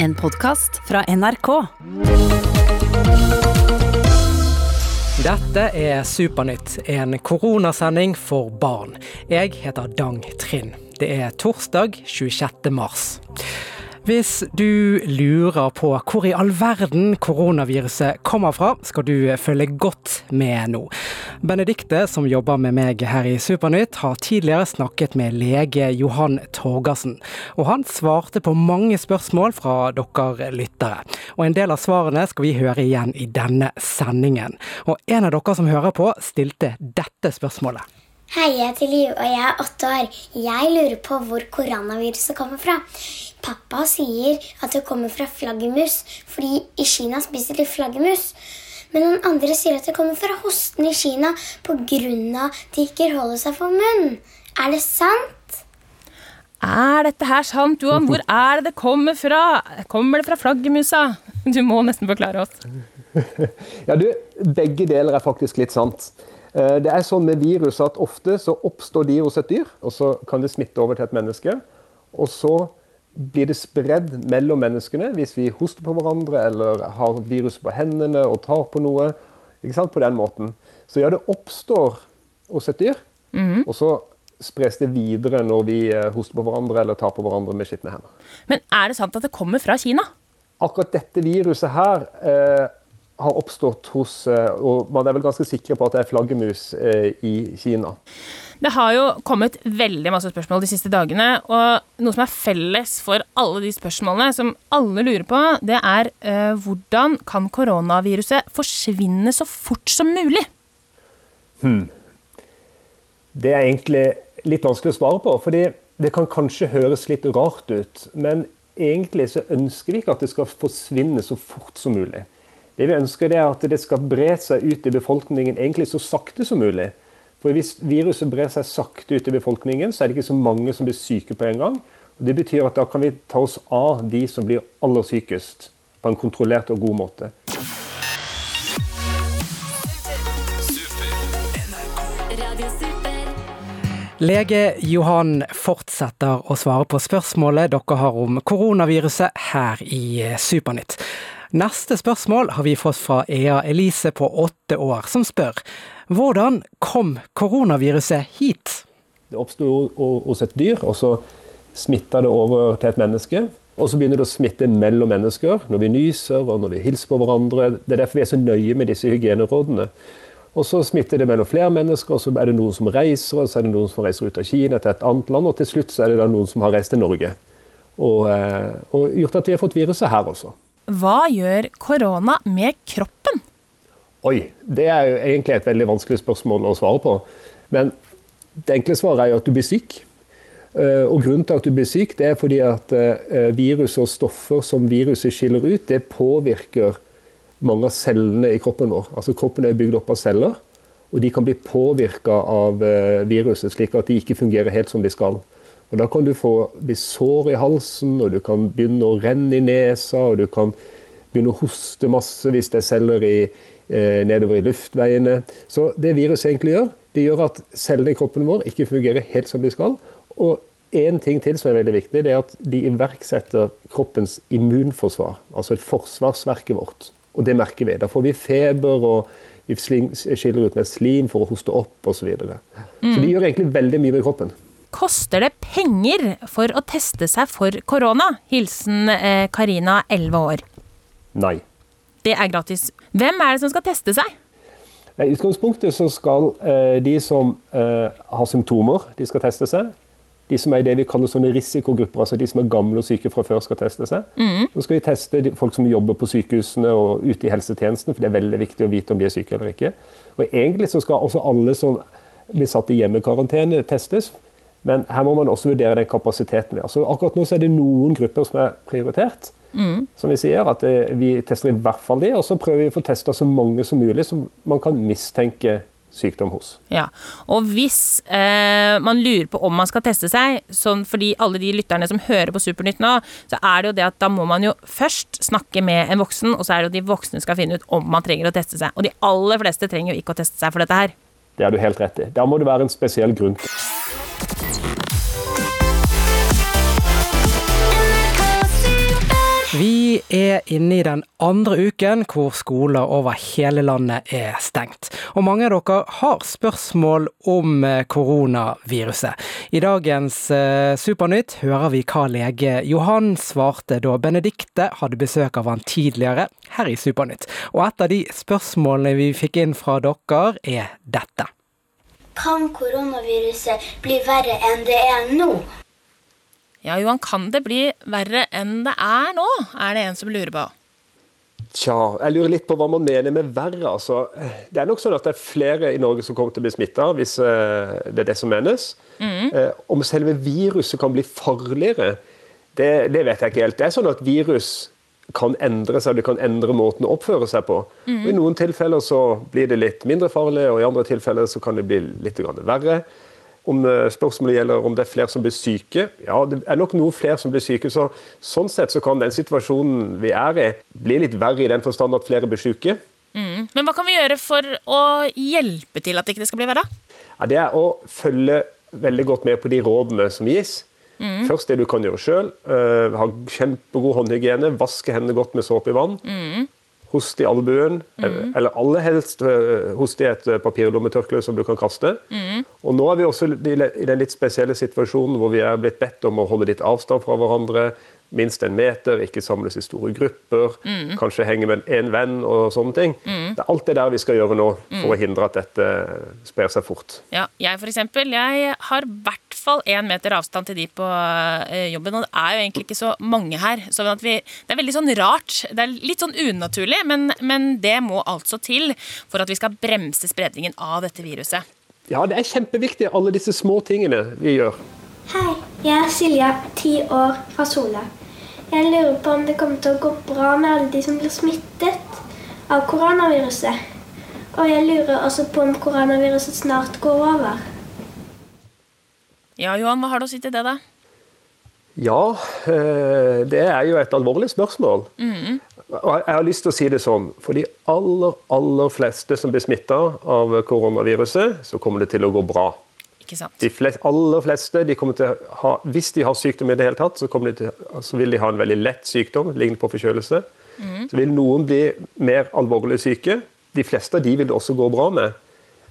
En podkast fra NRK. Dette er Supernytt, en koronasending for barn. Jeg heter Dang Trind. Det er torsdag 26. mars. Hvis du lurer på hvor i all verden koronaviruset kommer fra, skal du følge godt med nå. Benedikte, som jobber med meg her i Supernytt, har tidligere snakket med lege Johan Torgersen. Og han svarte på mange spørsmål fra dere lyttere. Og en del av svarene skal vi høre igjen i denne sendingen. Og en av dere som hører på, stilte dette spørsmålet. Hei, jeg heter Liv, og jeg er åtte år. Jeg lurer på hvor koronaviruset kommer fra. Pappa sier at det kommer fra flaggermus, fordi i Kina spiser de flaggermus. Men noen andre sier at det kommer fra hosten i Kina pga. at de ikke holder seg for munnen. Er det sant? Er dette her sant, Johan? Hvor er det det kommer fra? Kommer det fra flaggermusa? Du må nesten forklare oss. Ja, du, Begge deler er faktisk litt sant. Eh, det er sånn med virus at ofte så oppstår de hos et dyr, og så kan det smitte over til et menneske. Og så blir det spredd mellom menneskene hvis vi hoster på hverandre eller har virus på hendene og tar på noe. Ikke sant? På den måten. Så ja, det oppstår hos et dyr, mm -hmm. og så spres det videre når vi eh, hoster på hverandre eller tar på hverandre med skitne hender. Men er det sant at det kommer fra Kina? Akkurat dette viruset her eh, har oppstått hos eh, Og man er vel ganske sikre på at det er flaggermus eh, i Kina. Det har jo kommet veldig masse spørsmål de siste dagene, og noe som er felles for alle de spørsmålene, som alle lurer på, det er uh, hvordan kan koronaviruset forsvinne så fort som mulig? Hmm. Det er egentlig litt vanskelig å svare på, fordi det kan kanskje høres litt rart ut. Men egentlig så ønsker vi ikke at det skal forsvinne så fort som mulig. Det vi ønsker er at det skal bre seg ut i befolkningen egentlig så sakte som mulig. For Hvis viruset brer seg sakte ut i befolkningen, så er det ikke så mange som blir syke på en gang. Og det betyr at da kan vi ta oss av de som blir aller sykest, på en kontrollert og god måte. Lege Johan fortsetter å svare på spørsmålet dere har om koronaviruset her i Supernytt. Neste spørsmål har vi fått fra Ea Elise på åtte år, som spør hvordan kom koronaviruset hit? Det oppsto hos et dyr, og så smitta det over til et menneske. Og så begynner det å smitte mellom mennesker når vi nyser og når vi hilser på hverandre. Det er derfor vi er så nøye med disse hygienerådene. Og så smitter det mellom flere mennesker, og så er det noen som reiser, og så er det noen som reiser ut av Kina til et annet land, og til slutt så er det da noen som har reist til Norge. Og, eh, og gjort at vi har fått viruset her også. Hva gjør korona med kroppen? Oi, det er jo egentlig et veldig vanskelig spørsmål å svare på. Men det enkle svaret er jo at du blir syk. Eh, og grunnen til at du blir syk, det er fordi at eh, virus og stoffer som viruset skiller ut, det påvirker mange av cellene i kroppen vår. Altså Kroppen er bygd opp av celler, og de kan bli påvirka av eh, viruset, slik at de ikke fungerer helt som de skal. Og Da kan du få bli sår i halsen, og du kan begynne å renne i nesa, og du kan begynne å hoste masse hvis det er celler i, eh, nedover i luftveiene. Så det viruset egentlig gjør, det gjør at cellene i kroppen vår ikke fungerer helt som de skal. Og en ting til som er veldig viktig, det er at de iverksetter kroppens immunforsvar. Altså forsvarsverket vårt. Og det merker vi. Da får vi feber, og vi skiller ut med slim for å hoste opp osv. Så, videre. mm. så de gjør egentlig veldig mye med kroppen. Koster det penger for å teste seg for korona? Hilsen eh, Karina, 11 år. Nei. Det er gratis. Hvem er det som skal teste seg? I utgangspunktet så skal eh, de som eh, har symptomer, de skal teste seg. De som er i det vi kaller sånne risikogrupper, altså de som er gamle og syke fra før, skal teste seg. Mm. Så skal vi teste folk som jobber på sykehusene og ute i helsetjenesten, for det er veldig viktig å vite om de er syke eller ikke. Og Egentlig så skal også alle som blir satt i hjemmekarantene, testes. Men her må man også vurdere den kapasiteten. vi har. Så akkurat nå så er det noen grupper som er prioritert. Mm. Som Vi sier, at eh, vi tester i hvert fall de, og så prøver vi å få testa så mange som mulig som man kan mistenke sykdom hos. Ja, og Hvis eh, man lurer på om man skal teste seg, sånn fordi alle de lytterne som hører på Supernytt nå, så er det jo det at da må man jo først snakke med en voksen, og så er det jo de voksne skal finne ut om man trenger å teste seg. Og de aller fleste trenger jo ikke å teste seg for dette her. Det har du helt rett i. Da må det være en spesiell grunn. Vi er inne i den andre uken hvor skoler over hele landet er stengt. Og mange av dere har spørsmål om eh, koronaviruset. I dagens eh, Supernytt hører vi hva lege Johan svarte da Benedikte hadde besøk av han tidligere her i Supernytt. Og et av de spørsmålene vi fikk inn fra dere, er dette. Kan koronaviruset bli verre enn det er nå? Ja, Johan, kan det bli verre enn det er nå? Er det en som lurer på. Tja, jeg lurer litt på hva man mener med verre. Altså, det er nok sånn at det er flere i Norge som kommer til å bli smitta, hvis eh, det er det som menes. Mm. Om selve viruset kan bli farligere, det, det, vet jeg ikke helt. Det er sånn at virus kan endre seg, det kan endre måten å oppføre seg på. Mm. I noen tilfeller så blir det litt mindre farlig, og i andre tilfeller så kan det bli litt verre. Om eh, spørsmålet gjelder om det er flere som blir syke, ja, det er nok noen flere som blir syke. så Sånn sett så kan den situasjonen vi er i, bli litt verre i den forstand at flere blir syke. Mm. Men hva kan vi gjøre for å hjelpe til at ikke det skal bli verre? Ja, det er å følge veldig godt med på de rådene som gis. Mm. Først det du kan gjøre sjøl. Uh, ha kjempegod håndhygiene. Vaske hendene godt med såpe i vann. Mm host i albuen, mm. eller aller helst eh, host i et eh, papirlommetørkle som du kan kaste. Mm. Og nå er vi også i den litt spesielle situasjonen hvor vi er blitt bedt om å holde litt avstand fra hverandre minst en meter, ikke samles i store grupper, mm. kanskje henge med en venn og sånne ting. Mm. Det er alt det der vi skal gjøre nå for mm. å hindre at dette sprer seg fort. Ja, jeg for eksempel, jeg har i hvert fall én meter avstand til de på eh, jobben, og det er jo egentlig ikke så mange her. Så vi, det er veldig sånn rart. Det er litt sånn unaturlig, men, men det må altså til for at vi skal bremse spredningen av dette viruset. Ja, det er kjempeviktig, alle disse små tingene vi gjør. Hei, jeg er Silje, ti år, fra Sola. Jeg lurer på om det kommer til å gå bra med alle de som blir smittet av koronaviruset. Og jeg lurer også på om koronaviruset snart går over. Ja, Johan, hva har du å si til det, da? Ja, eh, det er jo et alvorlig spørsmål. Mm. Jeg har lyst til å si det sånn. For de aller, aller fleste som blir smitta av koronaviruset, så kommer det til å gå bra. De flest, aller fleste de kommer til å ha, Hvis de har sykdom i det hele tatt, så, de til, så vil de ha en veldig lett sykdom, lignende på forkjølelse. Mm. Så vil noen bli mer alvorlig syke. De fleste av de vil det også gå bra med.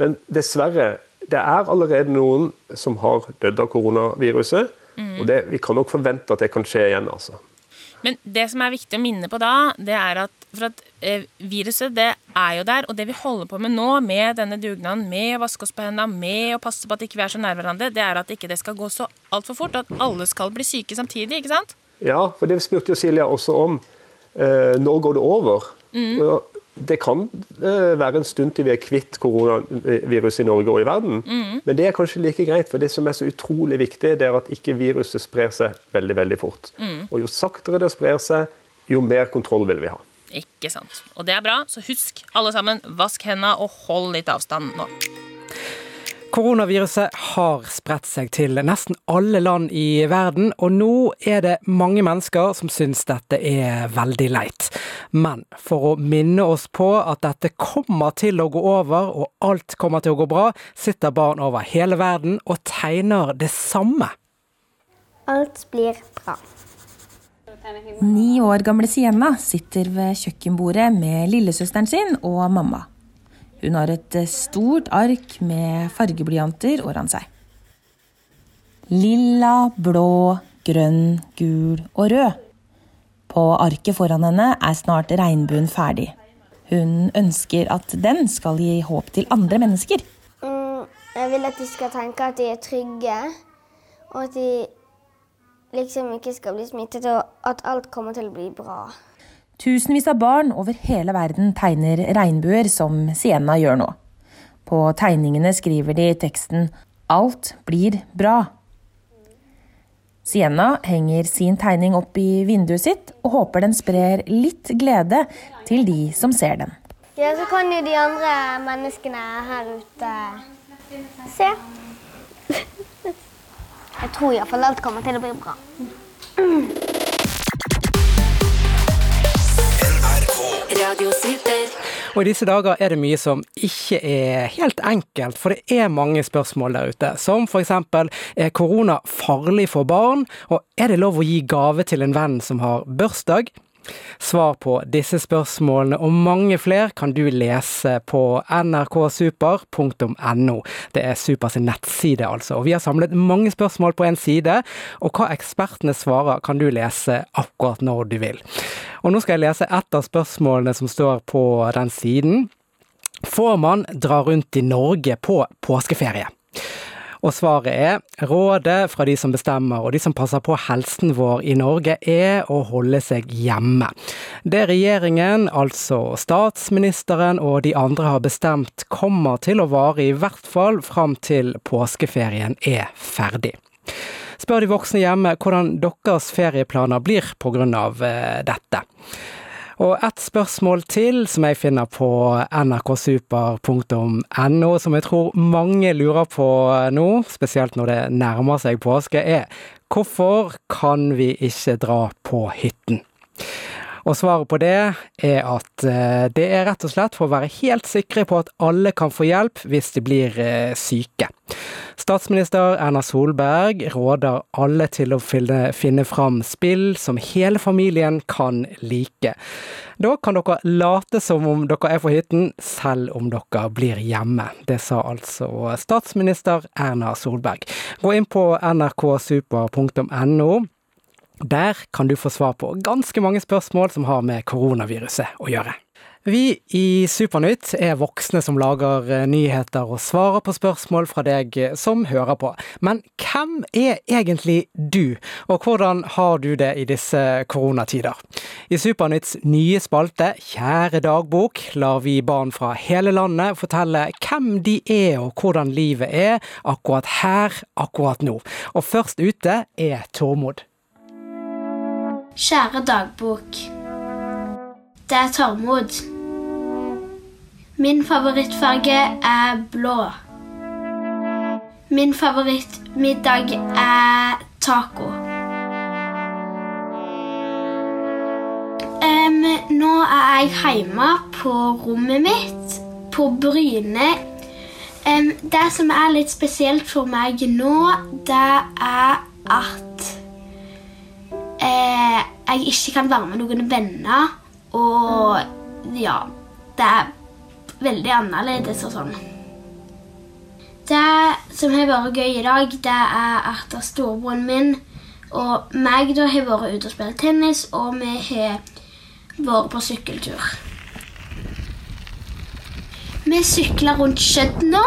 Men dessverre, det er allerede noen som har dødd av koronaviruset. Mm. Og det, vi kan nok forvente at det kan skje igjen. altså. Men det som er viktig å minne på da, det er at, for at eh, viruset det er jo der, og det vi holder på med nå, med denne dugnaden, med å vaske oss på hendene, med å passe på at ikke vi er så nær hverandre, det er at ikke det skal gå så altfor fort, at alle skal bli syke samtidig, ikke sant? Ja, for det spurte jo Silja også om. Eh, når går det over? Mm det kan uh, være en stund til vi er kvitt koronaviruset i Norge og i verden. Mm. Men det er kanskje like greit, for det som er så utrolig viktig, det er at ikke viruset sprer seg veldig veldig fort. Mm. Og Jo saktere det sprer seg, jo mer kontroll vil vi ha. Ikke sant. Og det er bra, så husk alle sammen, vask hendene og hold litt avstand nå. Koronaviruset har spredt seg til nesten alle land i verden, og nå er det mange mennesker som syns dette er veldig leit. Men for å minne oss på at dette kommer til å gå over, og alt kommer til å gå bra, sitter barn over hele verden og tegner det samme. Alt blir bra. Ni år gamle Sienna sitter ved kjøkkenbordet med lillesøsteren sin og mamma. Hun har et eh, stort ark med fargeblyanter foran seg. Lilla, blå, grønn, gul og rød. På arket foran henne er snart regnbuen ferdig. Hun ønsker at den skal gi håp til andre mennesker. Mm, jeg vil at de skal tenke at de er trygge, og at de liksom ikke skal bli smittet, og at alt kommer til å bli bra. Tusenvis av barn over hele verden tegner regnbuer, som Sienna gjør nå. På tegningene skriver de teksten 'Alt blir bra'. Sienna henger sin tegning opp i vinduet sitt og håper den sprer litt glede til de som ser den. Ja, så kan jo de andre menneskene her ute se. Jeg tror iallfall alt kommer til å bli bra. Og i disse dager er det mye som ikke er helt enkelt, for det er mange spørsmål der ute. Som f.eks.: Er korona farlig for barn? Og er det lov å gi gave til en venn som har bursdag? Svar på disse spørsmålene og mange flere kan du lese på nrksuper.no. Det er Supers nettside, altså. Og vi har samlet mange spørsmål på en side, og hva ekspertene svarer kan du lese akkurat når du vil. Og nå skal jeg lese ett av spørsmålene som står på den siden. Får man dra rundt i Norge på påskeferie? Og svaret er rådet fra de som bestemmer og de som passer på helsen vår i Norge, er å holde seg hjemme. Det regjeringen, altså statsministeren og de andre har bestemt kommer til å vare i hvert fall fram til påskeferien er ferdig. Spør de voksne hjemme hvordan deres ferieplaner blir pga. Eh, dette. Og et spørsmål til som jeg finner på nrksuper.no, som jeg tror mange lurer på nå, spesielt når det nærmer seg påske, er hvorfor kan vi ikke dra på hytten? Og svaret på det er at eh, det er rett og slett for å være helt sikre på at alle kan få hjelp hvis de blir eh, syke. Statsminister Erna Solberg råder alle til å finne, finne fram spill som hele familien kan like. Da kan dere late som om dere er på hytten, selv om dere blir hjemme. Det sa altså statsminister Erna Solberg. Gå inn på nrksuper.no der kan du få svar på ganske mange spørsmål som har med koronaviruset å gjøre. Vi i Supernytt er voksne som lager eh, nyheter og svarer på spørsmål fra deg eh, som hører på. Men hvem er egentlig du, og hvordan har du det i disse koronatider? I Supernytts nye spalte Kjære dagbok lar vi barn fra hele landet fortelle hvem de er og hvordan livet er akkurat her, akkurat nå. Og først ute er Tormod. Kjære dagbok. Det er Tormod. Min favorittfarge er blå. Min favorittmiddag er taco. Um, nå er jeg hjemme på rommet mitt på Bryne. Um, det som er litt spesielt for meg nå, det er at eh, jeg ikke kan være med noen venner. Og ja Det er veldig annerledes og sånn. Det som har vært gøy i dag, det er at storebroren min og meg da har vært ute og spilt tennis, og vi har vært på sykkeltur. Vi sykler rundt Skjødd nå.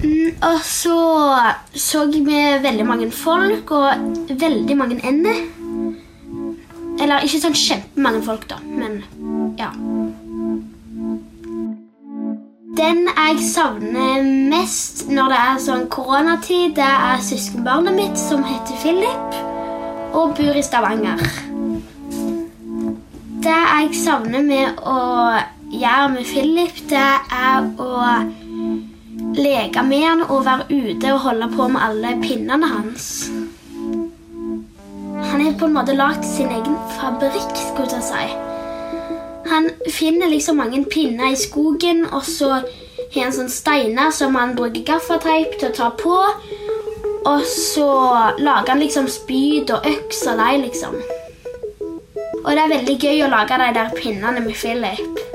Mm, og så så vi veldig mange folk og veldig mange ender. Eller ikke sånn kjempemange folk, da, men ja. Den jeg savner mest når det er sånn koronatid, det er søskenbarnet mitt som heter Philip og bor i Stavanger. Det jeg savner med å gjøre med Philip, det er å leke med han og være ute og holde på med alle pinnene hans. Han har på en måte lagd sin egen fabrikk, skulle jeg si. Han finner liksom mange pinner i skogen, og så har han sånne steiner som han bruker gaffateip til å ta på. Og så lager han liksom spyd og øks av dem, liksom. Og det er veldig gøy å lage de der pinnene med Philip.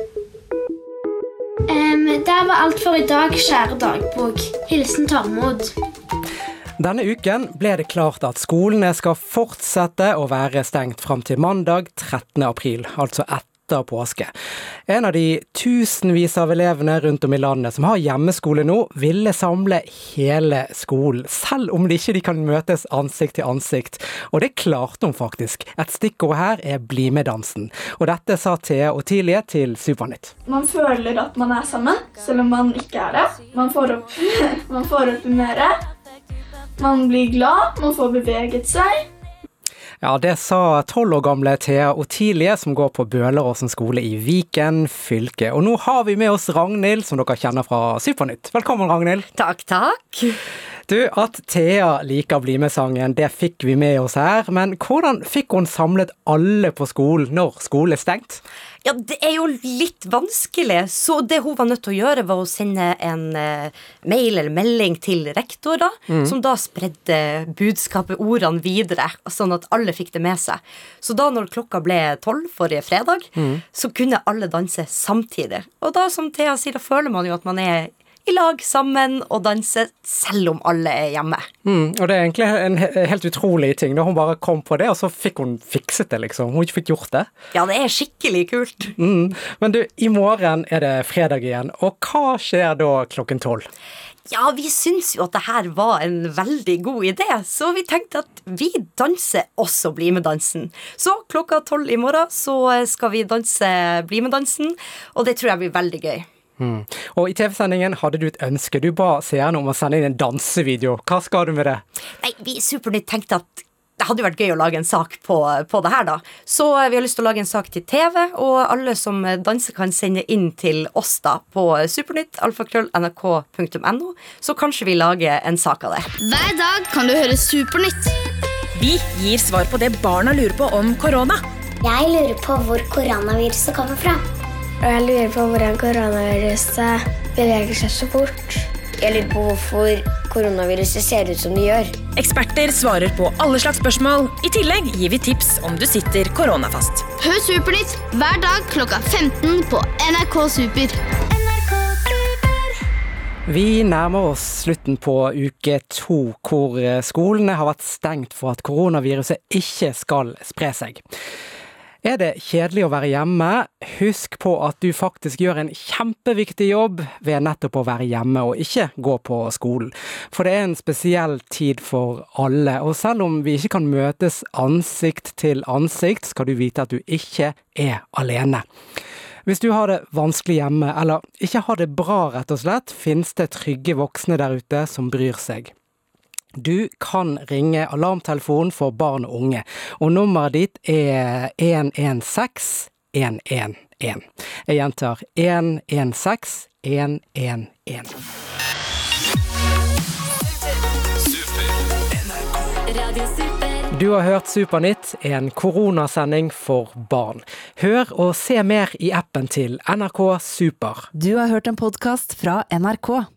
Um, det var alt for i dag, kjære dagbok. Hilsen Tormod. Denne uken ble det klart at skolene skal fortsette å være stengt fram til mandag 13. april, altså ett etter påske. En av de tusenvis av elevene rundt om i landet som har hjemmeskole nå, ville samle hele skolen, selv om de ikke kan møtes ansikt til ansikt. Og det klarte hun faktisk. Et stikkord her er Bli med-dansen. Og dette sa Thea Otilie til Supernytt. Man føler at man er sammen, selv om man ikke er det. Man får opp, man får opp humøret. Man blir glad, man får beveget seg. Ja, det sa tolv år gamle Thea Otilie, som går på Bøleråsen skole i Viken fylke. Og nå har vi med oss Ragnhild, som dere kjenner fra Supernytt. Velkommen, Ragnhild. Takk, takk. Du, At Thea liker Bli med-sangen, det fikk vi med oss her. Men hvordan fikk hun samlet alle på skolen når skolen er stengt? Ja, det er jo litt vanskelig, så det hun var nødt til å gjøre, var å sende en uh, mail eller melding til rektor, da, mm. som da spredde budskapet, ordene, videre, sånn at alle fikk det med seg. Så da når klokka ble tolv forrige fredag, mm. så kunne alle danse samtidig. Og da, som Thea sier, da føler man jo at man er i lag sammen og danse selv om alle er hjemme. Mm, og det er egentlig en helt utrolig ting. Da hun bare kom på det, og så fikk hun fikset det, liksom. Hun ikke fikk gjort det. Ja, det er skikkelig kult. Mm. Men du, i morgen er det fredag igjen, og hva skjer da klokken tolv? Ja, vi syns jo at det her var en veldig god idé, så vi tenkte at vi danser også Bli med dansen. Så klokka tolv i morgen så skal vi danse Bli med dansen, og det tror jeg blir veldig gøy. Mm. Og I TV-sendingen hadde du et ønske. Du ba seerne om å sende inn en dansevideo. Hva skal du med det? Nei, Vi i Supernytt tenkte at det hadde vært gøy å lage en sak på, på, det her, da. Så eh, vi har lyst til å lage en sak til TV, og alle som danser kan sende inn til oss da på supernytt, alfakrøll.nrk.no, så kanskje vi lager en sak av det. Hver dag kan du høre Supernytt. Vi gir svar på det barna lurer på om korona. Jeg lurer på hvor koronaviruset kommer fra. Og jeg lurer på hvordan koronaviruset beveger seg så fort. Jeg lurer på hvorfor koronaviruset ser ut som det gjør. Eksperter svarer på alle slags spørsmål. I tillegg gir vi tips om du sitter koronafast. Hør Supernytt hver dag klokka 15 på NRK Super. Vi nærmer oss slutten på uke to, hvor skolene har vært stengt for at koronaviruset ikke skal spre seg. Er det kjedelig å være hjemme? Husk på at du faktisk gjør en kjempeviktig jobb ved nettopp å være hjemme og ikke gå på skolen. For det er en spesiell tid for alle, og selv om vi ikke kan møtes ansikt til ansikt, skal du vite at du ikke er alene. Hvis du har det vanskelig hjemme, eller ikke har det bra rett og slett, finnes det trygge voksne der ute som bryr seg. Du kan ringe alarmtelefonen for barn og unge, og nummeret ditt er 116 111. Jeg gjentar 116 111. Du har hørt Supernytt, en koronasending for barn. Hør og se mer i appen til NRK Super. Du har hørt en podkast fra NRK.